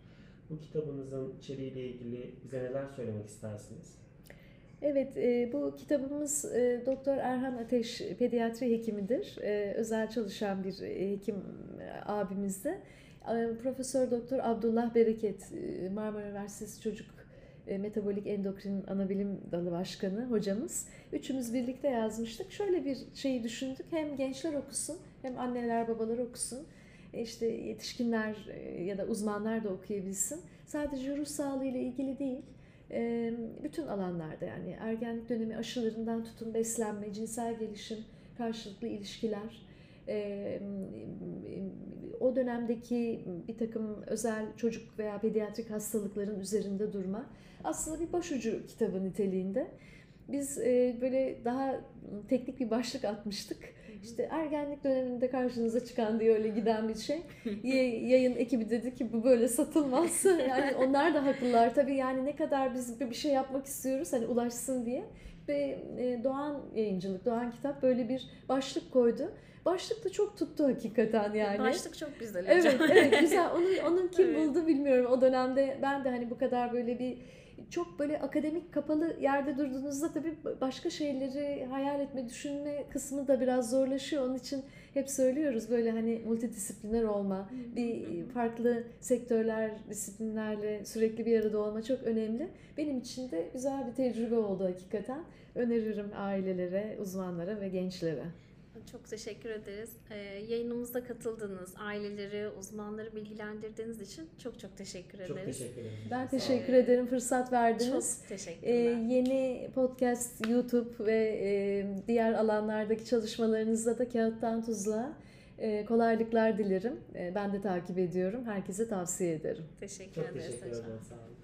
Bu kitabınızın içeriğiyle ilgili bize neler söylemek istersiniz? Evet, e, bu kitabımız e, Doktor Erhan Ateş pediatri hekimidir. E, özel çalışan bir hekim abimiz de. E, Profesör Doktor Abdullah Bereket Marmara Üniversitesi Çocuk Metabolik Endokrin Anabilim Dalı Başkanı hocamız. Üçümüz birlikte yazmıştık. Şöyle bir şeyi düşündük. Hem gençler okusun hem anneler babalar okusun. İşte yetişkinler ya da uzmanlar da okuyabilsin. Sadece ruh sağlığı ile ilgili değil. Bütün alanlarda yani ergenlik dönemi aşılarından tutun beslenme, cinsel gelişim, karşılıklı ilişkiler, o dönemdeki bir takım özel çocuk veya pediatrik hastalıkların üzerinde durma aslında bir başucu kitabı niteliğinde. Biz böyle daha teknik bir başlık atmıştık. İşte ergenlik döneminde karşınıza çıkan diye öyle giden bir şey. (laughs) Yayın ekibi dedi ki bu böyle satılmaz. (laughs) Yani onlar da haklılar. Tabii yani ne kadar biz bir şey yapmak istiyoruz hani ulaşsın diye. Ve e, Doğan Yayıncılık, Doğan Kitap böyle bir başlık koydu. Başlık da çok tuttu hakikaten yani. Başlık çok güzel Evet, evet güzel. Onun, onun (laughs) kim Evet. buldu bilmiyorum. O dönemde ben de hani bu kadar böyle bir çok böyle akademik kapalı yerde durduğunuzda tabii başka şeyleri hayal etme, düşünme kısmı da biraz zorlaşıyor. Onun için hep söylüyoruz böyle hani multidisipliner olma, bir farklı sektörler, disiplinlerle sürekli bir arada olma çok önemli. Benim için de güzel bir tecrübe oldu hakikaten. Öneririm ailelere, uzmanlara ve gençlere. Çok teşekkür ederiz. Ee, yayınımıza katıldığınız, aileleri, uzmanları bilgilendirdiğiniz için çok çok teşekkür ederiz. Çok teşekkür ederim. Ben teşekkür ederim fırsat verdiniz. Çok Ee, teşekkürler. yeni podcast, YouTube ve e, diğer alanlardaki çalışmalarınızda da Kağıttan Tuzla E, kolaylıklar dilerim. E, ben de takip ediyorum. Herkese tavsiye ederim. Teşekkür Çok ederiz teşekkür hocam. ederim. Sağ olun.